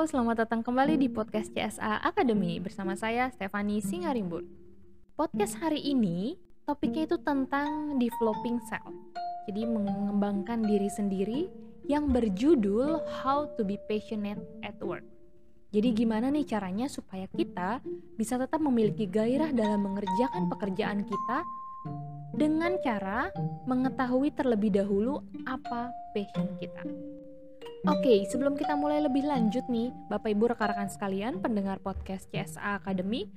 Selamat datang kembali di podcast CSA Academy bersama saya Stefani Singarimbun. Podcast hari ini topiknya itu tentang developing self. Jadi mengembangkan diri sendiri yang berjudul How to be passionate at work. Jadi gimana nih caranya supaya kita bisa tetap memiliki gairah dalam mengerjakan pekerjaan kita dengan cara mengetahui terlebih dahulu apa passion kita. Oke, sebelum kita mulai lebih lanjut nih, Bapak Ibu rekan-rekan sekalian, pendengar podcast CSA Academy,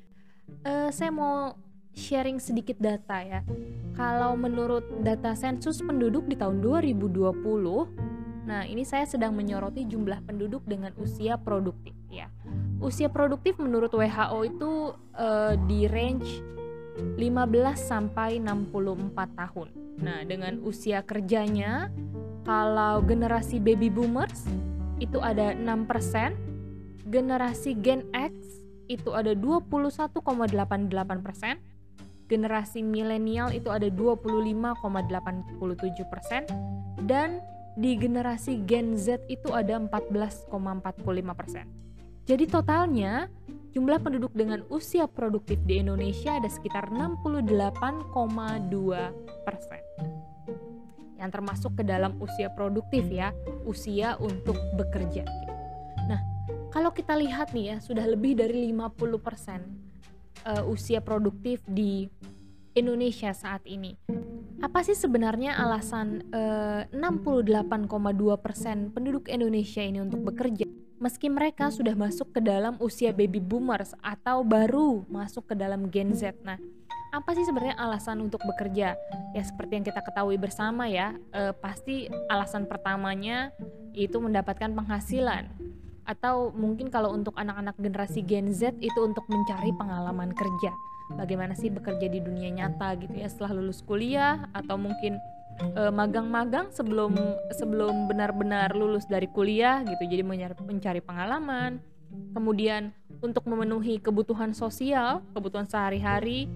uh, saya mau sharing sedikit data ya. Kalau menurut data sensus penduduk di tahun 2020, nah ini saya sedang menyoroti jumlah penduduk dengan usia produktif ya. Usia produktif menurut WHO itu uh, di range 15 sampai 64 tahun. Nah, dengan usia kerjanya kalau generasi baby boomers itu ada 6%, generasi Gen X itu ada 21,88%, generasi milenial itu ada 25,87%, dan di generasi Gen Z itu ada 14,45%. Jadi totalnya jumlah penduduk dengan usia produktif di Indonesia ada sekitar 68,2 persen yang termasuk ke dalam usia produktif ya, usia untuk bekerja. Nah, kalau kita lihat nih ya, sudah lebih dari 50% uh, usia produktif di Indonesia saat ini. Apa sih sebenarnya alasan uh, 68,2% penduduk Indonesia ini untuk bekerja? Meski mereka sudah masuk ke dalam usia baby boomers atau baru masuk ke dalam Gen Z. Nah, apa sih sebenarnya alasan untuk bekerja? Ya seperti yang kita ketahui bersama ya, eh, pasti alasan pertamanya itu mendapatkan penghasilan atau mungkin kalau untuk anak-anak generasi Gen Z itu untuk mencari pengalaman kerja. Bagaimana sih bekerja di dunia nyata gitu ya setelah lulus kuliah atau mungkin eh, magang-magang sebelum sebelum benar-benar lulus dari kuliah gitu. Jadi mencari pengalaman, kemudian untuk memenuhi kebutuhan sosial, kebutuhan sehari-hari,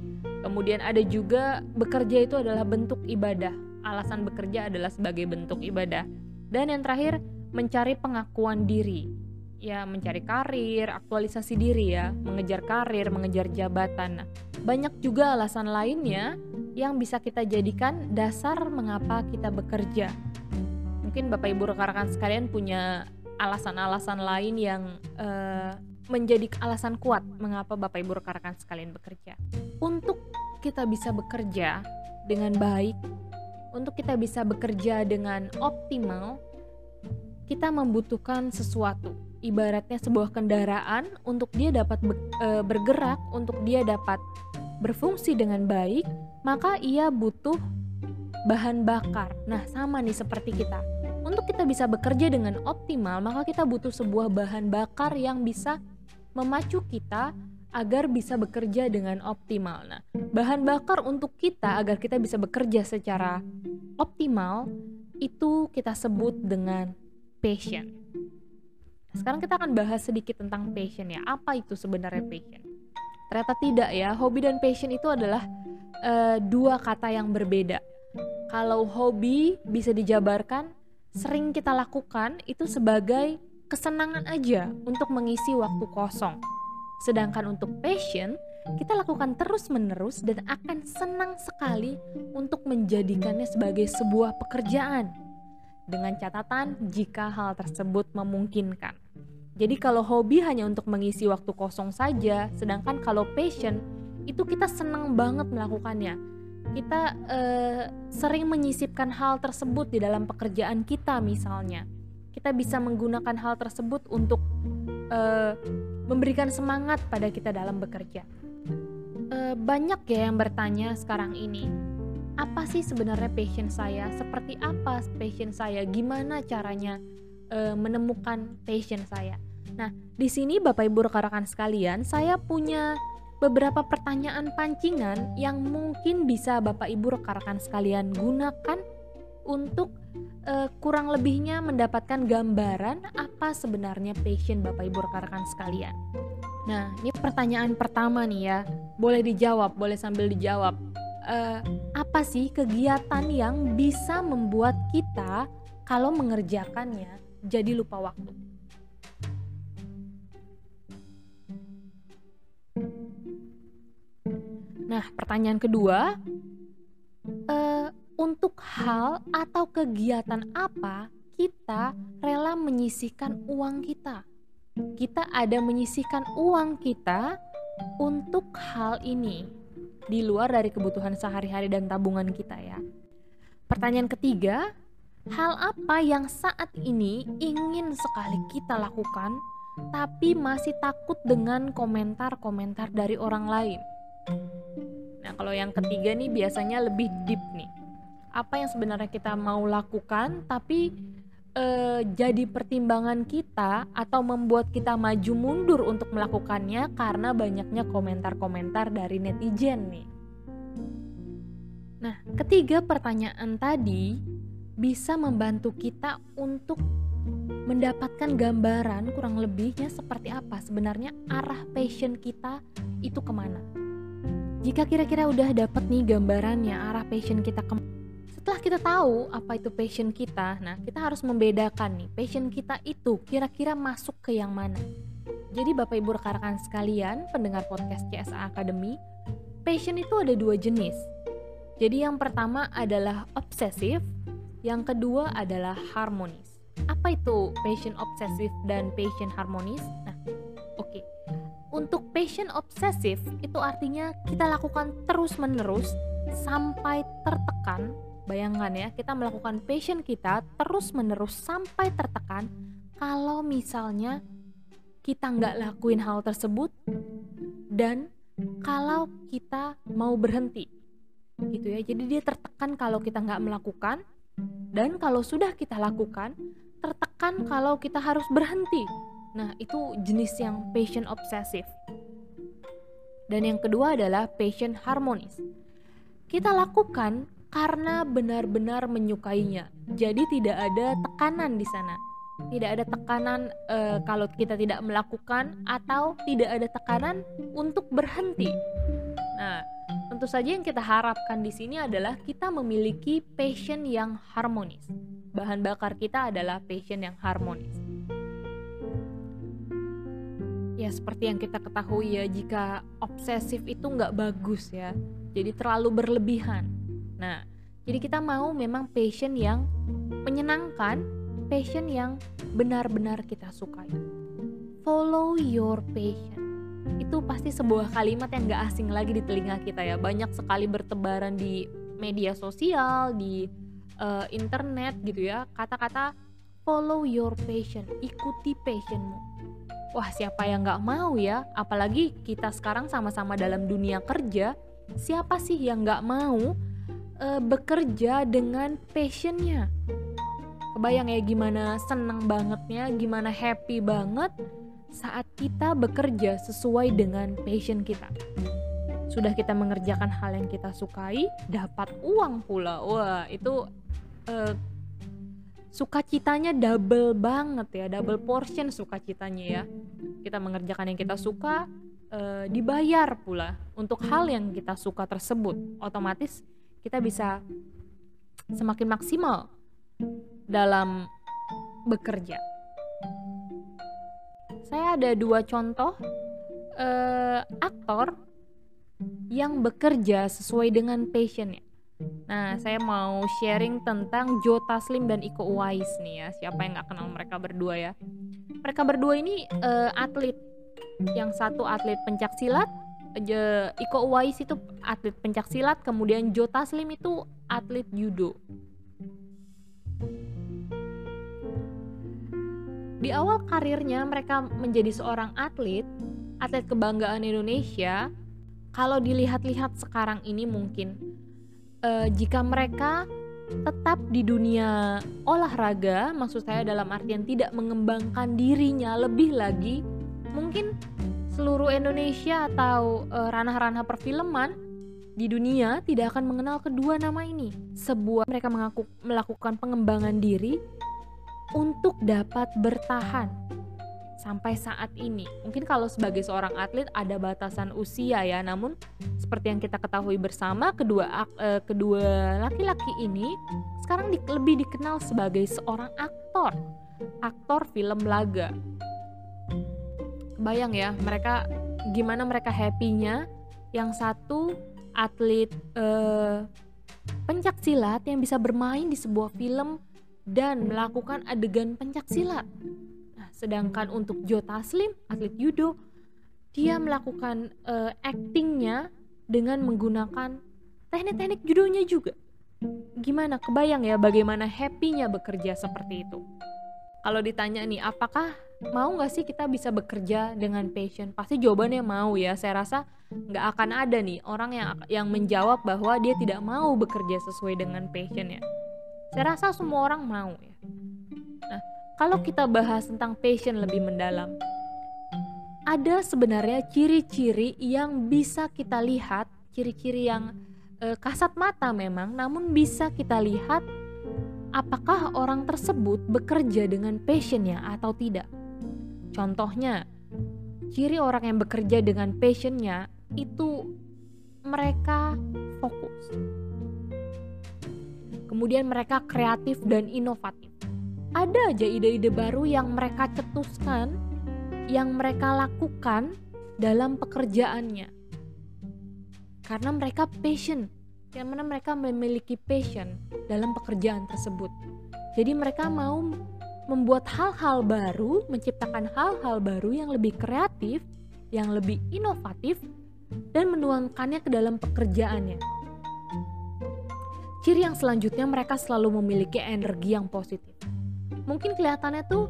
Kemudian ada juga bekerja itu adalah bentuk ibadah. Alasan bekerja adalah sebagai bentuk ibadah. Dan yang terakhir, mencari pengakuan diri. Ya, mencari karir, aktualisasi diri ya, mengejar karir, mengejar jabatan. Nah, banyak juga alasan lainnya yang bisa kita jadikan dasar mengapa kita bekerja. Mungkin Bapak Ibu rekan-rekan sekalian punya alasan-alasan lain yang uh, menjadi alasan kuat mengapa Bapak Ibu rekan-rekan sekalian bekerja. Untuk kita bisa bekerja dengan baik, untuk kita bisa bekerja dengan optimal, kita membutuhkan sesuatu. Ibaratnya sebuah kendaraan untuk dia dapat e, bergerak, untuk dia dapat berfungsi dengan baik, maka ia butuh bahan bakar. Nah, sama nih seperti kita. Untuk kita bisa bekerja dengan optimal, maka kita butuh sebuah bahan bakar yang bisa memacu kita agar bisa bekerja dengan optimal. Nah, bahan bakar untuk kita agar kita bisa bekerja secara optimal itu kita sebut dengan passion. Sekarang kita akan bahas sedikit tentang passion ya. Apa itu sebenarnya passion? Ternyata tidak ya. Hobi dan passion itu adalah uh, dua kata yang berbeda. Kalau hobi bisa dijabarkan sering kita lakukan itu sebagai kesenangan aja untuk mengisi waktu kosong. Sedangkan untuk passion, kita lakukan terus-menerus dan akan senang sekali untuk menjadikannya sebagai sebuah pekerjaan. Dengan catatan jika hal tersebut memungkinkan. Jadi kalau hobi hanya untuk mengisi waktu kosong saja, sedangkan kalau passion itu kita senang banget melakukannya. Kita eh, sering menyisipkan hal tersebut di dalam pekerjaan kita misalnya kita bisa menggunakan hal tersebut untuk uh, memberikan semangat pada kita dalam bekerja. Uh, banyak ya yang bertanya sekarang ini, apa sih sebenarnya passion saya? Seperti apa passion saya? Gimana caranya uh, menemukan passion saya? Nah, di sini Bapak Ibu rekan-rekan sekalian, saya punya beberapa pertanyaan pancingan yang mungkin bisa Bapak Ibu rekan-rekan sekalian gunakan untuk uh, kurang lebihnya mendapatkan gambaran apa sebenarnya passion Bapak Ibu rekan-rekan sekalian. Nah, ini pertanyaan pertama nih ya. Boleh dijawab, boleh sambil dijawab uh, apa sih kegiatan yang bisa membuat kita kalau mengerjakannya jadi lupa waktu. Nah, pertanyaan kedua, uh, untuk hal atau kegiatan apa kita rela menyisihkan uang kita? Kita ada menyisihkan uang kita untuk hal ini di luar dari kebutuhan sehari-hari dan tabungan kita ya. Pertanyaan ketiga, hal apa yang saat ini ingin sekali kita lakukan tapi masih takut dengan komentar-komentar dari orang lain? Nah, kalau yang ketiga nih biasanya lebih deep nih. Apa yang sebenarnya kita mau lakukan tapi eh, jadi pertimbangan kita atau membuat kita maju mundur untuk melakukannya karena banyaknya komentar-komentar dari netizen nih. Nah, ketiga pertanyaan tadi bisa membantu kita untuk mendapatkan gambaran kurang lebihnya seperti apa sebenarnya arah passion kita itu ke mana. Jika kira-kira udah dapat nih gambarannya arah passion kita ke setelah kita tahu apa itu passion kita, nah kita harus membedakan nih passion kita itu kira-kira masuk ke yang mana. Jadi Bapak Ibu rekan-rekan sekalian, pendengar podcast CSA Academy, passion itu ada dua jenis. Jadi yang pertama adalah obsesif, yang kedua adalah harmonis. Apa itu passion obsesif dan passion harmonis? Nah, oke. Okay. Untuk passion obsesif itu artinya kita lakukan terus-menerus sampai tertekan Bayangkan ya, kita melakukan passion kita terus-menerus sampai tertekan kalau misalnya kita nggak lakuin hal tersebut dan kalau kita mau berhenti gitu ya. Jadi dia tertekan kalau kita nggak melakukan dan kalau sudah kita lakukan tertekan kalau kita harus berhenti. Nah itu jenis yang passion obsesif. Dan yang kedua adalah passion harmonis. Kita lakukan karena benar-benar menyukainya. Jadi tidak ada tekanan di sana. Tidak ada tekanan e, kalau kita tidak melakukan atau tidak ada tekanan untuk berhenti. Nah, tentu saja yang kita harapkan di sini adalah kita memiliki passion yang harmonis. Bahan bakar kita adalah passion yang harmonis. Ya seperti yang kita ketahui ya, jika obsesif itu nggak bagus ya, jadi terlalu berlebihan Nah, jadi kita mau memang passion yang menyenangkan, passion yang benar-benar kita sukai. Follow your passion. Itu pasti sebuah kalimat yang gak asing lagi di telinga kita ya. Banyak sekali bertebaran di media sosial, di uh, internet gitu ya. Kata-kata follow your passion, ikuti passionmu. Wah siapa yang gak mau ya, apalagi kita sekarang sama-sama dalam dunia kerja, siapa sih yang gak mau uh, bekerja dengan passionnya. Kebayang ya gimana seneng bangetnya gimana happy banget saat kita bekerja sesuai dengan passion kita. Sudah kita mengerjakan hal yang kita sukai dapat uang pula. Wah itu uh, sukacitanya double banget ya double portion sukacitanya ya. Kita mengerjakan yang kita suka uh, dibayar pula untuk hal yang kita suka tersebut. Otomatis kita bisa semakin maksimal dalam bekerja. Saya ada dua contoh uh, aktor yang bekerja sesuai dengan passionnya. Nah, saya mau sharing tentang Joe Taslim dan Iko Uwais nih ya. Siapa yang nggak kenal mereka berdua ya? Mereka berdua ini uh, atlet. Yang satu atlet pencak Iko Uwais itu atlet pencak silat, kemudian Joe Taslim itu atlet judo. Di awal karirnya mereka menjadi seorang atlet, atlet kebanggaan Indonesia. Kalau dilihat-lihat sekarang ini mungkin uh, jika mereka tetap di dunia olahraga, maksud saya dalam artian tidak mengembangkan dirinya lebih lagi, mungkin seluruh Indonesia atau ranah ranah-ranah perfilman di dunia tidak akan mengenal kedua nama ini. Sebuah mereka mengaku melakukan pengembangan diri untuk dapat bertahan sampai saat ini. Mungkin kalau sebagai seorang atlet ada batasan usia ya, namun seperti yang kita ketahui bersama kedua uh, kedua laki-laki ini sekarang di, lebih dikenal sebagai seorang aktor, aktor film laga bayang ya mereka gimana mereka happynya yang satu atlet uh, pencak silat yang bisa bermain di sebuah film dan melakukan adegan pencak silat. Nah, sedangkan untuk Joe Taslim, atlet judo, dia melakukan uh, actingnya dengan menggunakan teknik-teknik judonya juga. Gimana? Kebayang ya bagaimana happy-nya bekerja seperti itu. Kalau ditanya nih, apakah mau nggak sih kita bisa bekerja dengan passion? Pasti jawabannya mau ya. Saya rasa nggak akan ada nih orang yang yang menjawab bahwa dia tidak mau bekerja sesuai dengan passionnya. Saya rasa semua orang mau ya. Nah, kalau kita bahas tentang passion lebih mendalam, ada sebenarnya ciri-ciri yang bisa kita lihat, ciri-ciri yang e, kasat mata memang, namun bisa kita lihat apakah orang tersebut bekerja dengan passionnya atau tidak. Contohnya, ciri orang yang bekerja dengan passionnya itu mereka fokus. Kemudian mereka kreatif dan inovatif. Ada aja ide-ide baru yang mereka cetuskan yang mereka lakukan dalam pekerjaannya. Karena mereka passion, karena mereka memiliki passion dalam pekerjaan tersebut. Jadi mereka mau membuat hal-hal baru, menciptakan hal-hal baru yang lebih kreatif, yang lebih inovatif, dan menuangkannya ke dalam pekerjaannya. Ciri yang selanjutnya mereka selalu memiliki energi yang positif. Mungkin kelihatannya tuh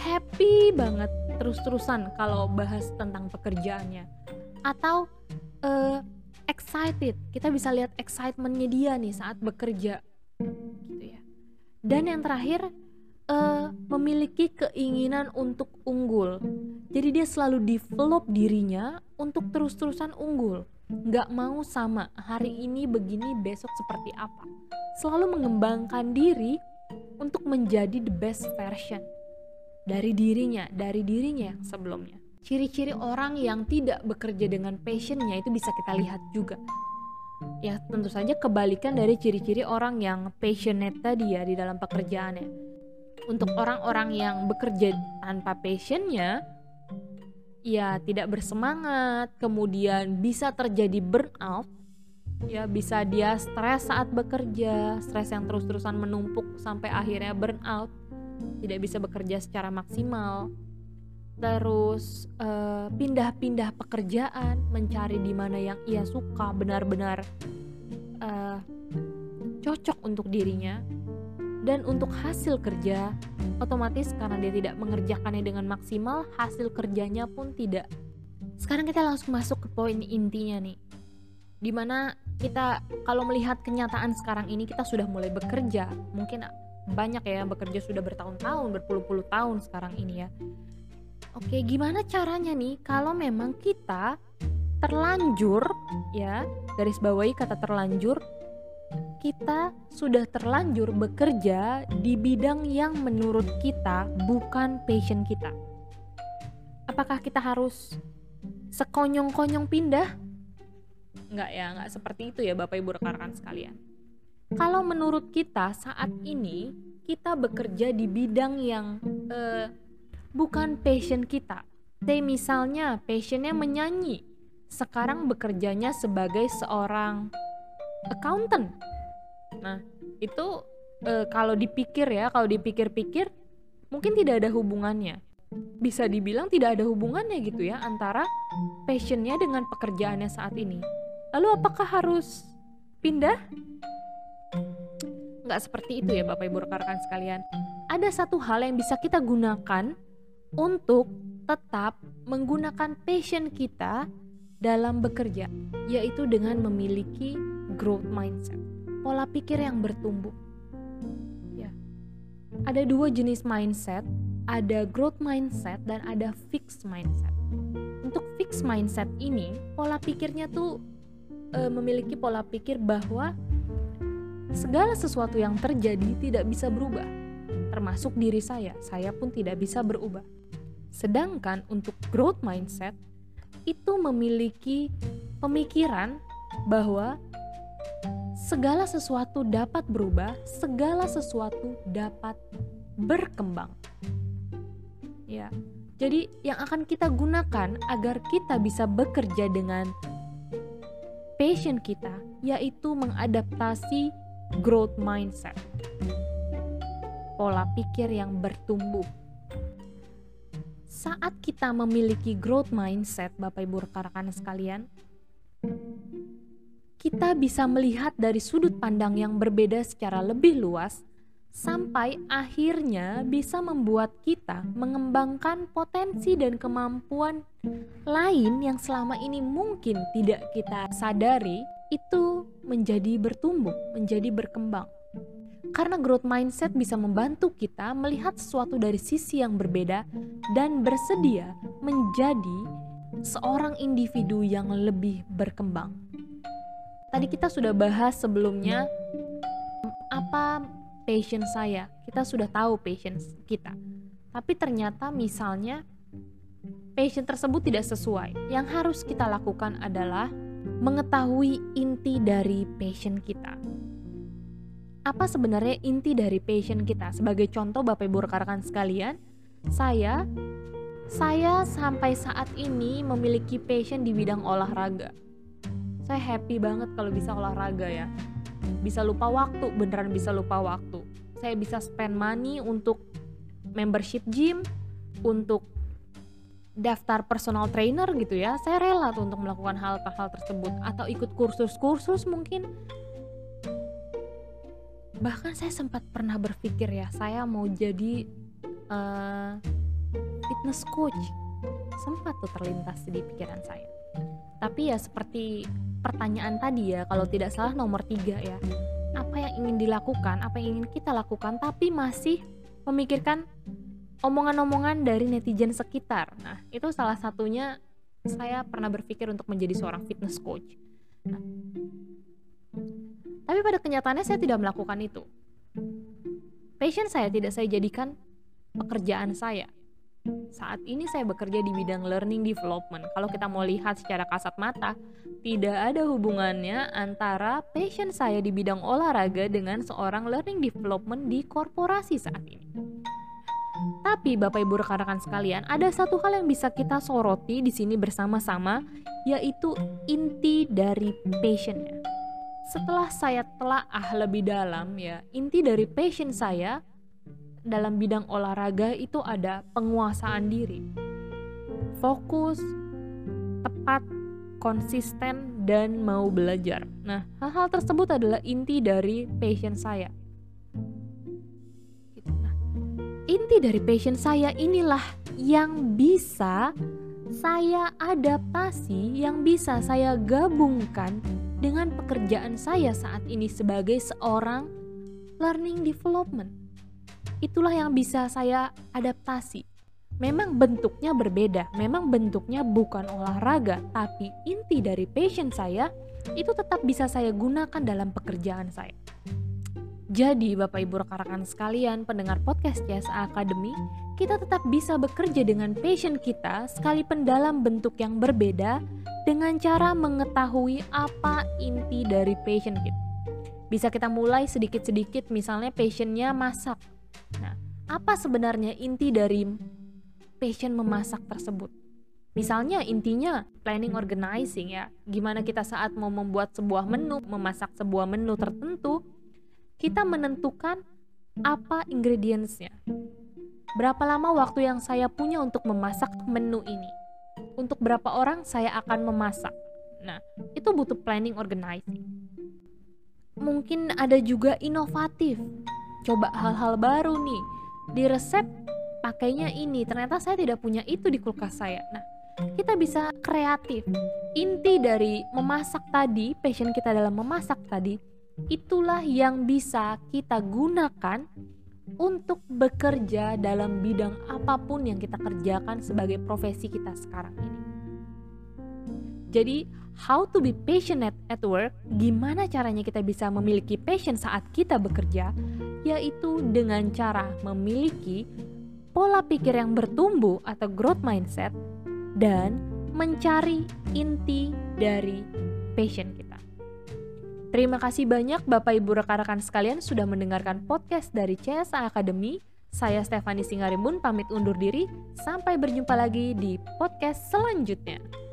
happy banget terus-terusan kalau bahas tentang pekerjaannya atau uh, excited kita bisa lihat excitementnya dia nih saat bekerja gitu ya dan yang terakhir memiliki keinginan untuk unggul jadi dia selalu develop dirinya untuk terus-terusan unggul nggak mau sama hari ini begini besok seperti apa selalu mengembangkan diri untuk menjadi the best version dari dirinya, dari dirinya yang sebelumnya. Ciri-ciri orang yang tidak bekerja dengan passionnya itu bisa kita lihat juga. Ya tentu saja kebalikan dari ciri-ciri orang yang passionate tadi ya di dalam pekerjaannya. Untuk orang-orang yang bekerja tanpa passionnya, ya tidak bersemangat, kemudian bisa terjadi burnout, ya bisa dia stres saat bekerja, stres yang terus-terusan menumpuk sampai akhirnya burnout tidak bisa bekerja secara maksimal. Terus pindah pindah-pindah pekerjaan mencari di mana yang ia suka benar-benar uh, cocok untuk dirinya dan untuk hasil kerja otomatis karena dia tidak mengerjakannya dengan maksimal hasil kerjanya pun tidak. Sekarang kita langsung masuk ke poin intinya nih. Di mana kita kalau melihat kenyataan sekarang ini kita sudah mulai bekerja. Mungkin banyak ya yang bekerja sudah bertahun-tahun, berpuluh-puluh tahun sekarang ini ya. Oke, gimana caranya nih? Kalau memang kita terlanjur ya, garis bawahi kata terlanjur, kita sudah terlanjur bekerja di bidang yang menurut kita bukan passion kita. Apakah kita harus sekonyong-konyong pindah? Enggak ya, enggak seperti itu ya Bapak Ibu rekan-rekan sekalian kalau menurut kita saat ini kita bekerja di bidang yang uh, bukan passion kita. Say misalnya passionnya menyanyi, sekarang bekerjanya sebagai seorang accountant. Nah itu uh, kalau dipikir ya, kalau dipikir-pikir mungkin tidak ada hubungannya. Bisa dibilang tidak ada hubungannya gitu ya antara passionnya dengan pekerjaannya saat ini. Lalu apakah harus pindah? nggak seperti itu ya Bapak Ibu rekan-rekan sekalian. Ada satu hal yang bisa kita gunakan untuk tetap menggunakan passion kita dalam bekerja, yaitu dengan memiliki growth mindset, pola pikir yang bertumbuh. Ya. Ada dua jenis mindset, ada growth mindset dan ada fixed mindset. Untuk fixed mindset ini, pola pikirnya tuh e, memiliki pola pikir bahwa segala sesuatu yang terjadi tidak bisa berubah, termasuk diri saya. Saya pun tidak bisa berubah. Sedangkan untuk growth mindset itu memiliki pemikiran bahwa segala sesuatu dapat berubah, segala sesuatu dapat berkembang. Ya. Jadi yang akan kita gunakan agar kita bisa bekerja dengan passion kita, yaitu mengadaptasi growth mindset. Pola pikir yang bertumbuh. Saat kita memiliki growth mindset, Bapak Ibu rekan-rekan sekalian, kita bisa melihat dari sudut pandang yang berbeda secara lebih luas sampai akhirnya bisa membuat kita mengembangkan potensi dan kemampuan lain yang selama ini mungkin tidak kita sadari itu menjadi bertumbuh, menjadi berkembang. Karena growth mindset bisa membantu kita melihat sesuatu dari sisi yang berbeda dan bersedia menjadi seorang individu yang lebih berkembang. Tadi kita sudah bahas sebelumnya apa passion saya. Kita sudah tahu passion kita. Tapi ternyata misalnya passion tersebut tidak sesuai. Yang harus kita lakukan adalah mengetahui inti dari passion kita. Apa sebenarnya inti dari passion kita? Sebagai contoh Bapak Ibu rekan-rekan sekalian, saya saya sampai saat ini memiliki passion di bidang olahraga. Saya happy banget kalau bisa olahraga ya. Bisa lupa waktu beneran bisa lupa waktu. Saya bisa spend money untuk membership gym untuk daftar personal trainer gitu ya. Saya rela tuh untuk melakukan hal-hal tersebut. Atau ikut kursus-kursus mungkin. Bahkan saya sempat pernah berpikir ya saya mau jadi uh, fitness coach. Sempat tuh terlintas di pikiran saya. Tapi ya seperti pertanyaan tadi ya kalau tidak salah nomor tiga ya. Apa yang ingin dilakukan apa yang ingin kita lakukan tapi masih memikirkan omongan-omongan dari netizen sekitar. Nah itu salah satunya saya pernah berpikir untuk menjadi seorang fitness coach. Nah, tapi pada kenyataannya saya tidak melakukan itu. Passion saya tidak saya jadikan pekerjaan saya saat ini saya bekerja di bidang learning development. Kalau kita mau lihat secara kasat mata, tidak ada hubungannya antara passion saya di bidang olahraga dengan seorang learning development di korporasi saat ini. Tapi Bapak Ibu rekan-rekan sekalian, ada satu hal yang bisa kita soroti di sini bersama-sama, yaitu inti dari passionnya. Setelah saya telah lebih dalam ya, inti dari passion saya dalam bidang olahraga itu ada penguasaan diri. Fokus, tepat, konsisten, dan mau belajar. Nah, hal-hal tersebut adalah inti dari passion saya. Gitu. Nah, inti dari passion saya inilah yang bisa saya adaptasi, yang bisa saya gabungkan dengan pekerjaan saya saat ini sebagai seorang learning development itulah yang bisa saya adaptasi. Memang bentuknya berbeda, memang bentuknya bukan olahraga, tapi inti dari passion saya itu tetap bisa saya gunakan dalam pekerjaan saya. Jadi, Bapak Ibu rekan-rekan sekalian, pendengar podcast CSA Academy, kita tetap bisa bekerja dengan passion kita sekalipun dalam bentuk yang berbeda dengan cara mengetahui apa inti dari passion kita. Bisa kita mulai sedikit-sedikit misalnya passionnya masak Nah, apa sebenarnya inti dari passion memasak tersebut? Misalnya intinya planning organizing ya. Gimana kita saat mau membuat sebuah menu, memasak sebuah menu tertentu, kita menentukan apa ingredientsnya. Berapa lama waktu yang saya punya untuk memasak menu ini? Untuk berapa orang saya akan memasak? Nah, itu butuh planning organizing. Mungkin ada juga inovatif coba hal-hal baru nih. Di resep pakainya ini ternyata saya tidak punya itu di kulkas saya. Nah kita bisa kreatif. Inti dari memasak tadi passion kita dalam memasak tadi itulah yang bisa kita gunakan untuk bekerja dalam bidang apa pun yang kita kerjakan sebagai profesi kita sekarang ini. Jadi how to be passionate at work, gimana caranya kita bisa memiliki passion saat kita bekerja, yaitu dengan cara memiliki pola pikir yang bertumbuh atau growth mindset dan mencari inti dari passion kita. Terima kasih banyak Bapak Ibu rekan-rekan sekalian sudah mendengarkan podcast dari CSA Academy. Saya Stefani Singarimbun pamit undur diri. Sampai berjumpa lagi di podcast selanjutnya.